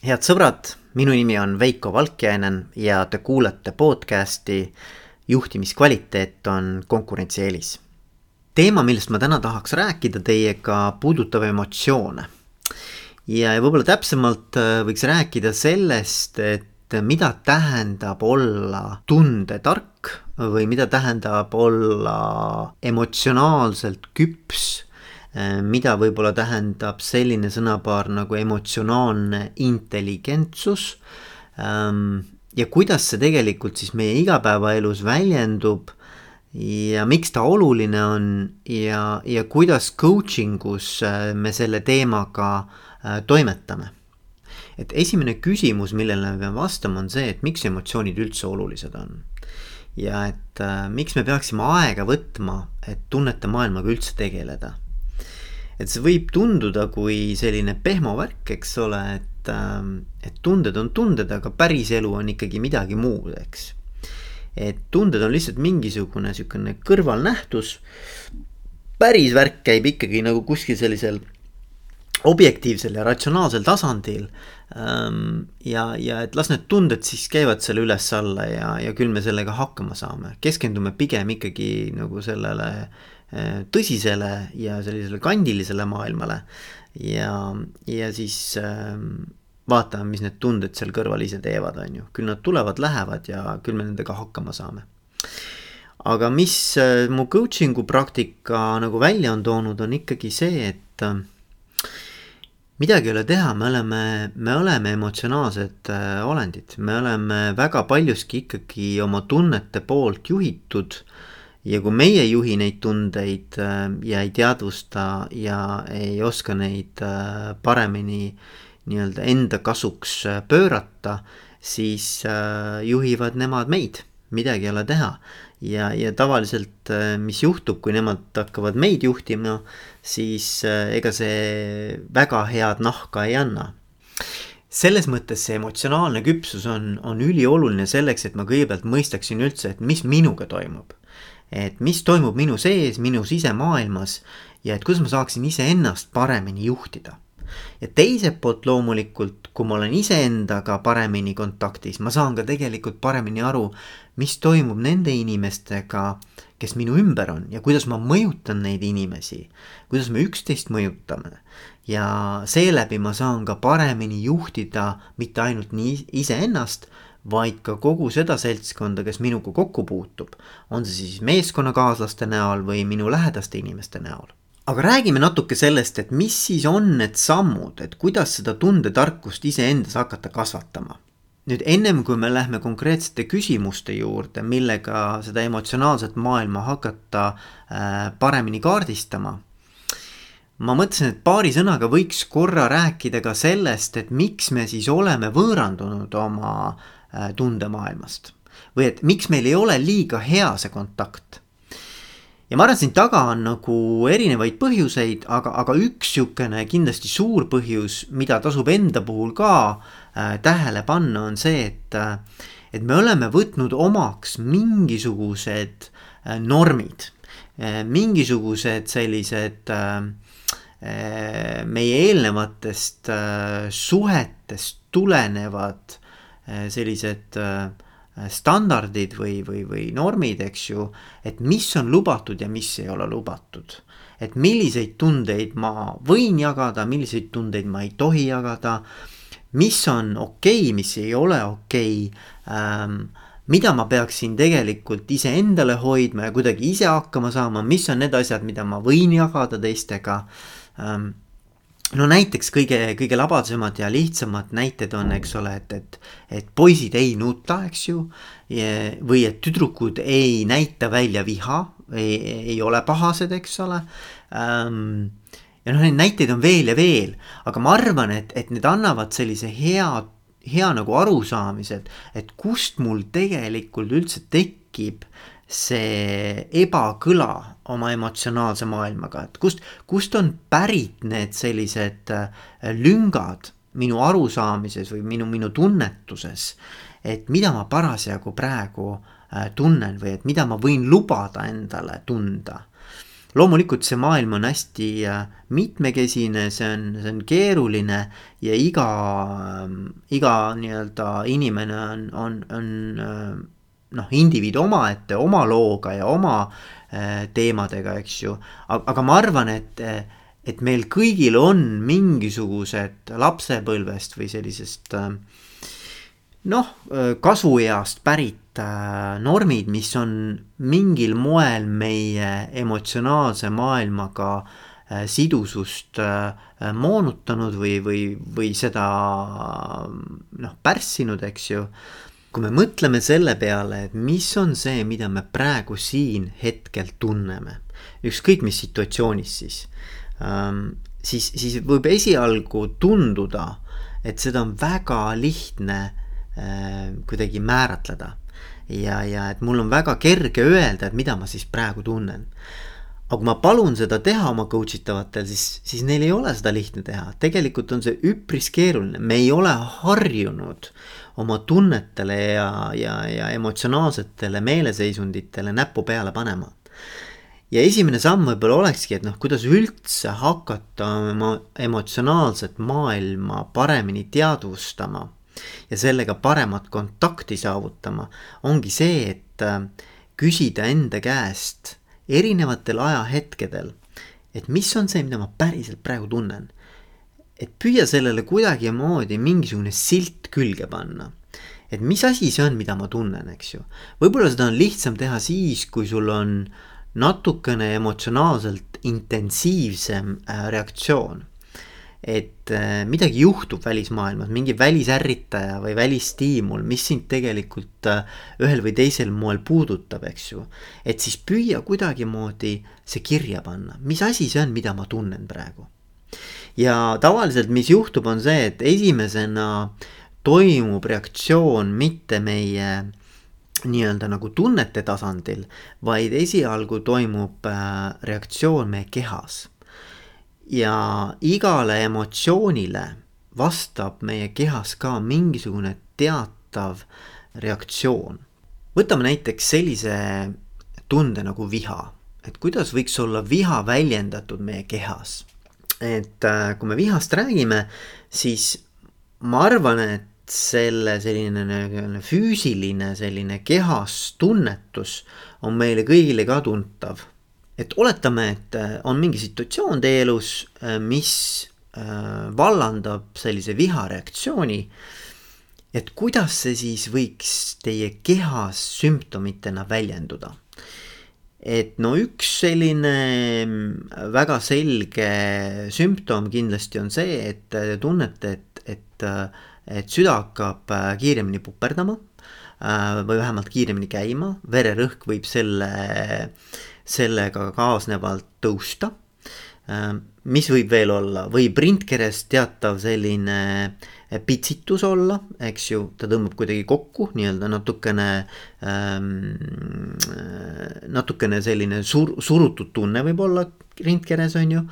head sõbrad, minu nimi on Veiko Valkjainen ja te kuulate podcasti juhtimiskvaliteet on konkurentsieelis. teema, millest ma täna tahaks rääkida teiega, puudutab emotsioone. ja, ja võib-olla täpsemalt äh, võiks rääkida sellest, et mida tähendab olla tundetark või mida tähendab olla emotsionaalselt küps mida võib-olla tähendab selline sõnapaar nagu emotsionaalne intelligentsus. Ähm, ja kuidas see tegelikult siis meie igapäevaelus väljendub ja miks ta oluline on ja, ja kuidas coaching us äh, me selle teemaga äh, toimetame. et esimene küsimus, millele me peame vastama, on see, et miks emotsioonid üldse olulised on. ja et äh, miks me peaksime aega võtma, et tunnete maailmaga üldse tegeleda et see võib tunduda kui selline pehmo värk, eks ole, et, ähm, et tunded on tunded, aga päris elu on ikkagi midagi muud, eks. et tunded on lihtsalt mingisugune sihukene kõrvalnähtus. päris värk käib ikkagi nagu kuskil sellisel objektiivsel ja ratsionaalsel tasandil. Ähm, ja, ja et las need tunded siis käivad selle üles-alla ja, ja küll me sellega hakkama saame, keskendume pigem ikkagi nagu sellele Äh, tõsisele ja sellisele kandilisele maailmale. ja, ja siis äh, vaatame, mis need tunded seal kõrval ise teevad, on ju, küll nad tulevad, lähevad ja küll me nendega hakkama saame. aga mis äh, mu coaching'u praktika nagu välja on toonud, on ikkagi see, et äh, midagi ei ole teha, me oleme, me oleme emotsionaalsed olendid, me oleme väga paljuski ikkagi oma tunnete poolt juhitud äh, ja kui meie ei juhi neid tundeid äh, ja ei teadvusta ja ei oska neid äh, paremini nii-öelda enda kasuks äh, pöörata, siis juhivad nemad meid, midagi ei ole teha. ja, ja tavaliselt, mis juhtub, kui nemad hakkavad meid juhtima, siis ega see väga head nahka ei anna. Selles mõttes see emotsionaalne küpsus on, on ülioluline selleks, et ma kõigepealt mõistaksin üldse, et mis minuga toimub et mis toimub minu sees, minu sisemaailmas ja et kuidas ma saaksin iseennast paremini juhtida. ja teiselt poolt loomulikult, kui ma olen iseendaga paremini kontaktis, ma saan ka tegelikult paremini aru, mis toimub nende inimestega, kes minu ümber on ja kuidas ma mõjutan neid inimesi, kuidas me üksteist mõjutame. ja seeläbi ma saan ka paremini juhtida mitte ainult nii iseennast, vaid ka kogu seda seltskonda, kes minuga kokku puutub. on see siis meeskonnakaaslaste näol või minu lähedaste inimeste näol. aga räägime natuke sellest, et mis siis on need sammud, et kuidas seda tundetarkust iseendas hakata kasvatama. nüüd ennem kui me lähme konkreetsete küsimuste juurde, millega seda emotsionaalset maailma hakata äh, paremini kaardistama ma mõtlesin, et paari sõnaga võiks korra rääkida ka sellest, et miks me siis oleme võõrandunud oma Äh, tundemaailmast. või et miks meil ei ole liiga hea see kontakt. ja ma arvan, et siin taga on nagu erinevaid põhjuseid, aga, aga üks sihukene kindlasti suur põhjus, mida tasub enda puhul ka äh, tähele panna, on see, et äh, et me oleme võtnud omaks mingisugused äh, normid äh,, mingisugused sellised äh, äh meie eelnevatest suhetest tulenevad Äh, sellised äh, standardid või, või, või normid, eks ju, et mis on lubatud ja mis ei ole lubatud. et milliseid tundeid ma võin jagada, milliseid tundeid ma ei tohi jagada, mis on okei okay,, mis ei ole okei okay, ähm,, mida ma peaksin tegelikult iseendale hoidma ja kuidagi ise hakkama saama, mis on need asjad, mida ma võin jagada teistega ähm, no näiteks kõige, kõige labasemad ja lihtsamad näited on, eks ole, et, et, et poisid ei nuta, eks ju. või et tüdrukud ei näita välja viha, ei ole pahased, eks ole ähm,. ja noh, neid näiteid on veel ja veel, aga ma arvan, et, et need annavad sellise hea, hea nagu arusaamise, et, et kust mul tegelikult üldse tekib see ebakõla oma emotsionaalse maailmaga, et kust, kust on pärit need sellised äh, lüngad minu arusaamises või minu, minu tunnetuses. et mida ma parasjagu praegu äh, tunnen või et mida ma võin lubada endale tunda. loomulikult see maailm on hästi äh, mitmekesine, see on, see on keeruline ja iga, iga nii-öelda inimene on, on, on noh, indiviid omaette, oma looga ja oma teemadega, eks ju. aga ma arvan, et et meil kõigil on mingisugused lapsepõlvest või sellisest äh, noh, äh, kasueast pärit äh, normid, mis on mingil moel meie emotsionaalse maailmaga sidusust moonutanud või, või, või seda noh, pärssinud, eks ju. Kui me mõtleme selle peale, et mis on see, mida me praegu siin hetkel tunneme, ükskõik mis situatsioonis siis Ähm, siis, siis võib esialgu tunduda, et seda on väga lihtne äh, kuidagi määratleda. ja, ja et mul on väga kerge öelda, et mida ma siis praegu tunnen. Aga kui ma palun seda teha oma coach itavatel, siis, siis neil ei ole seda lihtne teha, tegelikult on see üpris keeruline, me ei ole harjunud oma tunnetele ja, ja, ja emotsionaalsetele meeleseisunditele näppu peale panema. Ja esimene samm võib-olla olekski, et noh, kuidas üldse hakata oma emotsionaalset maailma paremini teadvustama ja sellega paremat kontakti saavutama, ongi see, et äh, küsida enda käest erinevatel ajahetkedel, et mis on see, mida ma päriselt praegu tunnen. et püüa sellele kuidagimoodi mingisugune silt külge panna et mis asi see on, mida ma tunnen, eks ju. võib-olla seda on lihtsam teha siis, kui sul on natukene emotsionaalselt intensiivsem äh, reaktsioon. Et äh, midagi juhtub välismaailmas, mingi välisärritaja või välisstiimul, mis sind tegelikult äh, ühel või teisel moel puudutab, eks ju. et siis püüa kuidagimoodi see kirja panna, mis asi see on, mida ma tunnen praegu. ja tavaliselt, mis juhtub, on see, et esimesena toimub reaktsioon mitte meie nii-öelda nagu tunnete tasandil, vaid esialgu toimub äh, reaktsioon meie kehas. Ja igale emotsioonile vastab meie kehas ka mingisugune teatav reaktsioon. võtame näiteks sellise tunde nagu viha, et kuidas võiks olla viha väljendatud meie kehas. et äh, kui me vihast räägime, siis ma arvan, et selle selline füüsiline selline kehas tunnetus on meile kõigile ka tuntav. Et oletame, et äh, on mingi situatsioon teie elus, äh, mis äh, vallandab sellise vihareaktsiooni. et kuidas see siis võiks teie kehas sümptomitena väljenduda? et no üks selline mm, väga selge sümptom kindlasti on see, et te tunnete, et, et et süda hakkab äh, kiiremini puperdama äh, või vähemalt kiiremini käima, vererõhk võib selle, sellega kaasnevalt tõusta. Äh, mis võib veel olla, võib rindkeres teatav selline pitsitus olla, eks ju, ta tõmbab kuidagi kokku nii-öelda natukene ähm,, natukene selline sur-, surutud tunne võib olla rindkeres, on ju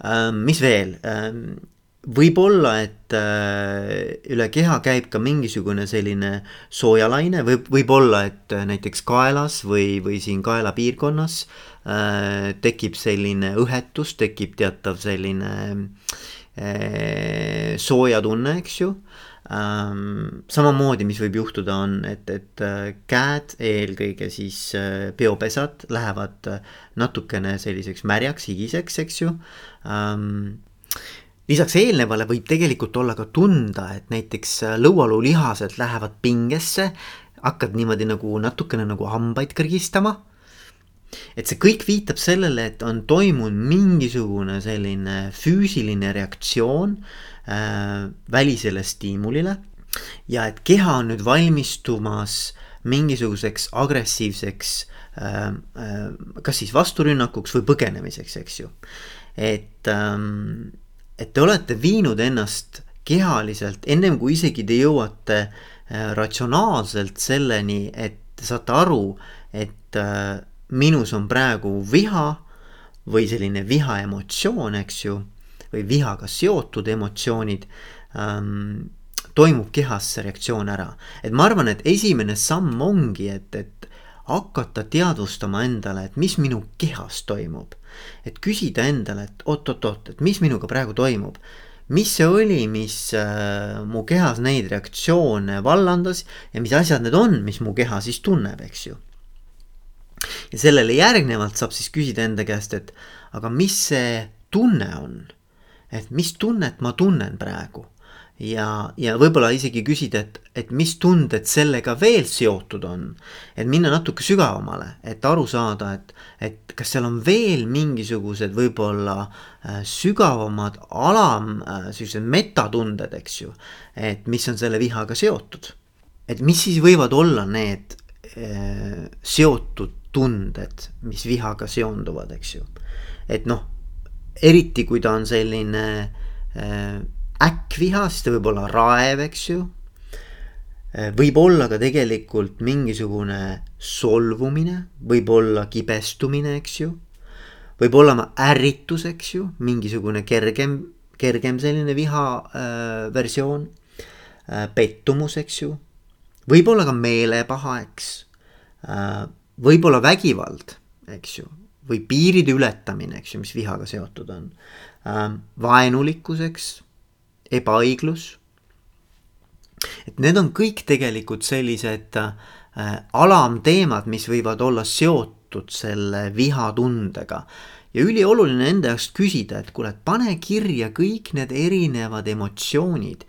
ähm,. mis veel ähm,, võib-olla, et äh, üle keha käib ka mingisugune selline soojalaine, võib, võib-olla, et äh, näiteks kaelas või, või siin kaela piirkonnas äh, tekib selline õhetus, tekib teatav selline äh, soojatunne, eks ju ähm,. samamoodi, mis võib juhtuda, on, et, et äh, käed, eelkõige siis peopesad lähevad natukene selliseks märjaks, higiseks, eks ju ähm, lisaks eelnevale võib tegelikult olla ka tunda, et näiteks äh, lõualuulihased lähevad pingesse, hakkad niimoodi nagu natukene nagu hambaid kõrgistama. et see kõik viitab sellele, et on toimunud mingisugune selline füüsiline reaktsioon äh, välisele stiimulile ja et keha on nüüd valmistumas mingisuguseks agressiivseks äh, äh, kas siis vasturünnakuks või põgenemiseks, eks ju. et ähm, et te olete viinud ennast kehaliselt, ennem kui isegi te jõuate äh, ratsionaalselt selleni, et te saate aru, et äh, minus on praegu viha või selline viha emotsioon, eks ju, või vihaga seotud emotsioonid ähm,, toimub kehas see reaktsioon ära. et ma arvan, et esimene samm ongi, et, et hakata teadvustama endale, et mis minu kehas toimub. et küsida endale, et oot-oot-oot, et mis minuga praegu toimub. mis see oli, mis äh, mu kehas neid reaktsioone vallandas ja mis asjad need on, mis mu keha siis tunneb, eks ju. ja sellele järgnevalt saab siis küsida enda käest, et aga mis see tunne on? et mis tunnet ma tunnen praegu ja, ja võib-olla isegi küsida, et, et mis tunded sellega veel seotud on. et minna natuke sügavamale, et aru saada, et, et kas seal on veel mingisugused võib-olla äh, sügavamad alam äh,, sellised metatunded, eks ju. et mis on selle vihaga seotud. et mis siis võivad olla need äh, seotud tunded, mis vihaga seonduvad, eks ju. et noh, eriti kui ta on selline äh, äkkviha, siis ta võib olla raev, eks ju. võib olla ka tegelikult mingisugune solvumine, võib olla kibestumine, eks ju. võib olla ärritus, eks ju, mingisugune kergem, kergem selline viha äh, versioon äh,. pettumus, eks ju. võib olla ka meelepaha, eks äh,. võib olla vägivald, eks ju, või piiride ületamine, eks ju, mis vihaga seotud on äh,. vaenulikkus, eks ebaõiglus. et need on kõik tegelikult sellised äh, alamteemad, mis võivad olla seotud selle vihatundega ja ülioluline enda jaoks küsida, et kuule, et pane kirja kõik need erinevad emotsioonid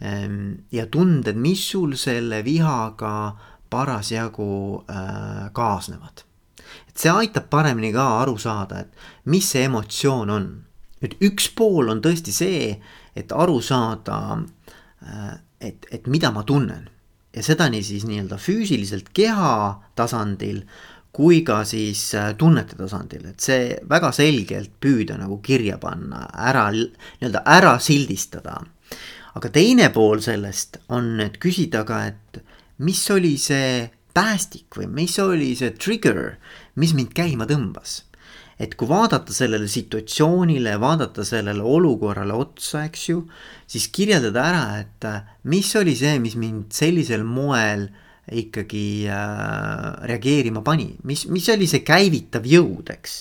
ähm, ja tunded, mis sul selle vihaga parasjagu äh, kaasnevad. et see aitab paremini ka aru saada, et mis see emotsioon on. nüüd üks pool on tõesti see, et aru saada, äh, et, et mida ma tunnen. ja seda nii siis nii-öelda füüsiliselt keha tasandil kui ka siis äh, tunnete tasandil, et see väga selgelt püüda nagu kirja panna, ära nii-öelda ära sildistada. aga teine pool sellest on, et küsida ka, et mis oli see päästik või mis oli see trigger, mis mind käima tõmbas et kui vaadata sellele situatsioonile, vaadata sellele olukorrale otsa, eks ju, siis kirjeldada ära, et äh, mis oli see, mis mind sellisel moel ikkagi äh, reageerima pani, mis, mis oli see käivitav jõud, eks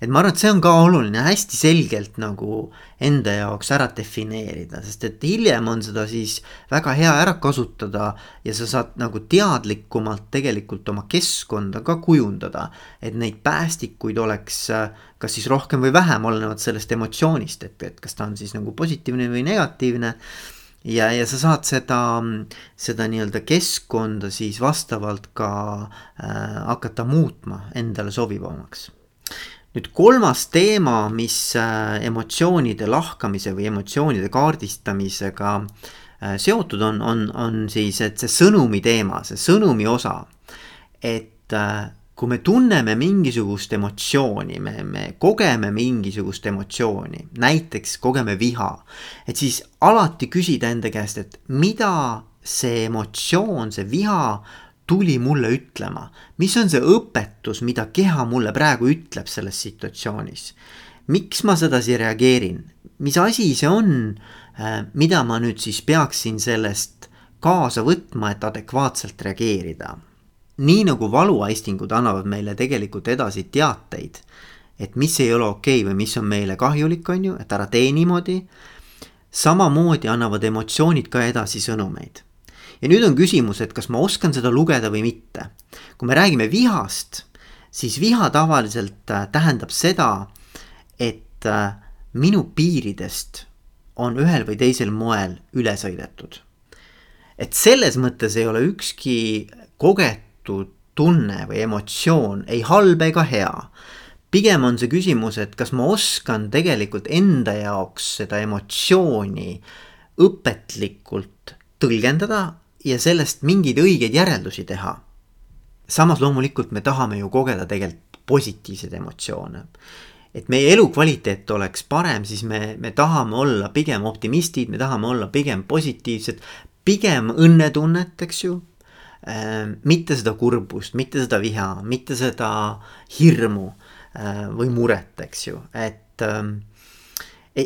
et ma arvan, et see on ka oluline hästi selgelt nagu enda jaoks ära defineerida, sest et hiljem on seda siis väga hea ära kasutada ja sa saad nagu teadlikumalt tegelikult oma keskkonda ka kujundada. et neid päästikuid oleks kas siis rohkem või vähem, olenevalt sellest emotsioonist, et, et kas ta on siis nagu positiivne või negatiivne ja, ja sa saad seda, seda nii-öelda keskkonda siis vastavalt ka äh, hakata muutma endale sobivamaks nüüd kolmas teema, mis äh, emotsioonide lahkamise või emotsioonide kaardistamisega äh, seotud on, on, on siis, et see sõnumi teema, see sõnumi osa. et äh, kui me tunneme mingisugust emotsiooni, me, me kogeme mingisugust emotsiooni, näiteks kogeme viha, et siis alati küsida enda käest, et mida see emotsioon, see viha tuli mulle ütlema, mis on see õpetus, mida keha mulle praegu ütleb selles situatsioonis. miks ma sedasi reageerin, mis asi see on, äh, mida ma nüüd siis peaksin sellest kaasa võtma, et adekvaatselt reageerida. nii nagu valuaistingud annavad meile tegelikult edasi teateid, et mis ei ole okei okay või mis on meile kahjulik, on ju, et ära tee niimoodi. samamoodi annavad emotsioonid ka edasi sõnumeid ja nüüd on küsimus, et kas ma oskan seda lugeda või mitte. kui me räägime vihast, siis viha tavaliselt äh, tähendab seda, et äh, minu piiridest on ühel või teisel moel üle sõidetud. et selles mõttes ei ole ükski kogetud tunne või emotsioon ei halb ega hea. pigem on see küsimus, et kas ma oskan tegelikult enda jaoks seda emotsiooni õpetlikult tõlgendada ja sellest mingeid õigeid järeldusi teha. samas loomulikult me tahame ju kogeda tegelikult positiivseid emotsioone. et meie elukvaliteet oleks parem, siis me, me tahame olla pigem optimistid, me tahame olla pigem positiivsed, pigem õnnetunnet, eks ju äh,. mitte seda kurbust, mitte seda viha, mitte seda hirmu äh, või muret, eks ju, et äh,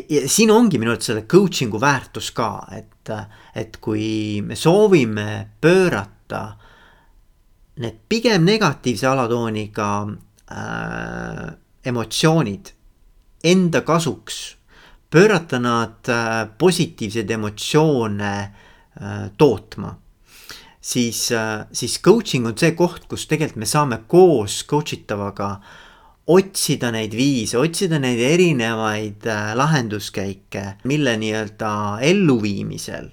ja siin ongi minu arvates selle coaching'u väärtus ka, et, et kui me soovime pöörata need pigem negatiivse alatooniga äh, emotsioonid enda kasuks, pöörata nad äh, positiivseid emotsioone äh, tootma siis, äh, siis coaching on see koht, kus tegelikult me saame koos coach itavaga otsida neid viise, otsida neid erinevaid äh, lahenduskäike, mille nii-öelda elluviimisel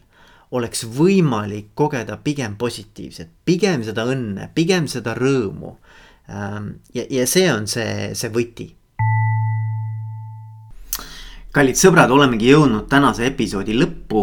oleks võimalik kogeda pigem positiivset, pigem seda õnne, pigem seda rõõmu. Ähm, ja, ja see on see, see võti. kallid sõbrad, olemegi jõudnud tänase episoodi lõppu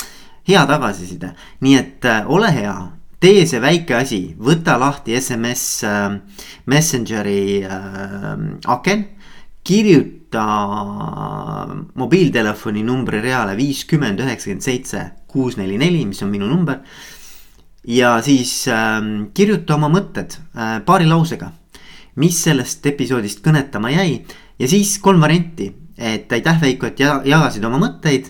hea tagasiside, nii et äh, ole hea, tee see väike asi, võta lahti SMS äh, Messengeri äh, aken. kirjuta mobiiltelefoni numbri reale viiskümmend üheksakümmend seitse kuus neli neli, mis on minu number. ja siis äh, kirjuta oma mõtted äh, paari lausega, mis sellest episoodist kõnetama jäi? Ja siis kolm varianti, et aitäh Veiko, et jagasid oma mõtteid